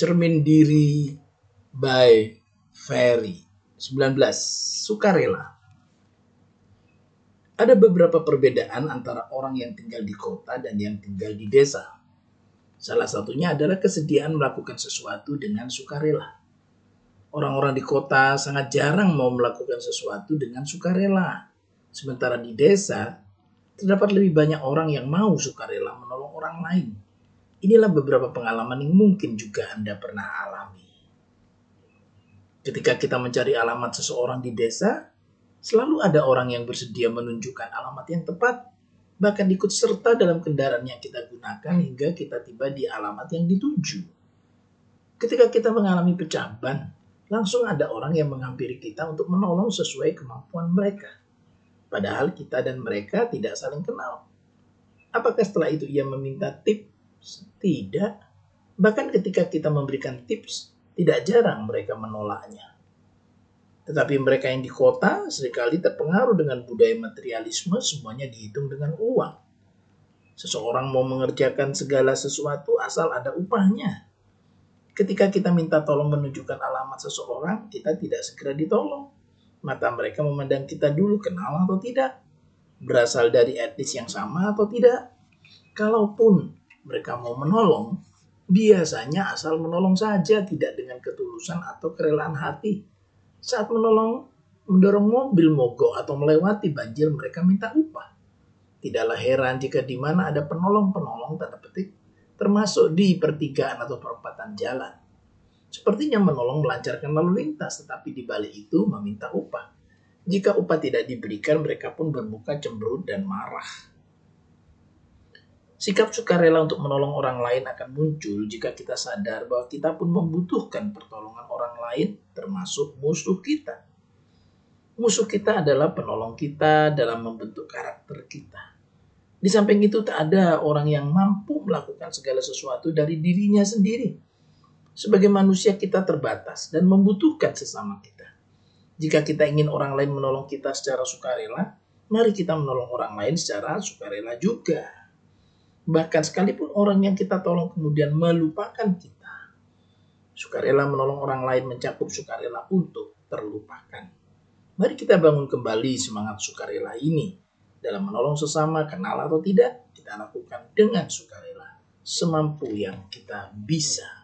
Cermin Diri by Ferry 19. Sukarela Ada beberapa perbedaan antara orang yang tinggal di kota dan yang tinggal di desa. Salah satunya adalah kesediaan melakukan sesuatu dengan sukarela. Orang-orang di kota sangat jarang mau melakukan sesuatu dengan sukarela. Sementara di desa, terdapat lebih banyak orang yang mau sukarela menolong orang lain. Inilah beberapa pengalaman yang mungkin juga Anda pernah alami. Ketika kita mencari alamat seseorang di desa, selalu ada orang yang bersedia menunjukkan alamat yang tepat, bahkan ikut serta dalam kendaraan yang kita gunakan hingga kita tiba di alamat yang dituju. Ketika kita mengalami pecah ban, langsung ada orang yang menghampiri kita untuk menolong sesuai kemampuan mereka. Padahal kita dan mereka tidak saling kenal. Apakah setelah itu ia meminta tip? Tidak. Bahkan ketika kita memberikan tips, tidak jarang mereka menolaknya. Tetapi mereka yang di kota sering kali terpengaruh dengan budaya materialisme, semuanya dihitung dengan uang. Seseorang mau mengerjakan segala sesuatu asal ada upahnya. Ketika kita minta tolong menunjukkan alamat seseorang, kita tidak segera ditolong. Mata mereka memandang kita dulu kenal atau tidak. Berasal dari etnis yang sama atau tidak. Kalaupun mereka mau menolong, biasanya asal menolong saja, tidak dengan ketulusan atau kerelaan hati saat menolong mendorong mobil mogok atau melewati banjir mereka minta upah. Tidaklah heran jika di mana ada penolong-penolong tanda petik termasuk di pertigaan atau perempatan jalan. Sepertinya menolong melancarkan lalu lintas tetapi di balik itu meminta upah. Jika upah tidak diberikan mereka pun bermuka cemberut dan marah. Sikap sukarela untuk menolong orang lain akan muncul jika kita sadar bahwa kita pun membutuhkan pertolongan orang lain, termasuk musuh kita. Musuh kita adalah penolong kita dalam membentuk karakter kita. Di samping itu, tak ada orang yang mampu melakukan segala sesuatu dari dirinya sendiri. Sebagai manusia, kita terbatas dan membutuhkan sesama kita. Jika kita ingin orang lain menolong kita secara sukarela, mari kita menolong orang lain secara sukarela juga. Bahkan sekalipun orang yang kita tolong kemudian melupakan kita. Sukarela menolong orang lain mencakup sukarela untuk terlupakan. Mari kita bangun kembali semangat sukarela ini. Dalam menolong sesama, kenal atau tidak, kita lakukan dengan sukarela. Semampu yang kita bisa.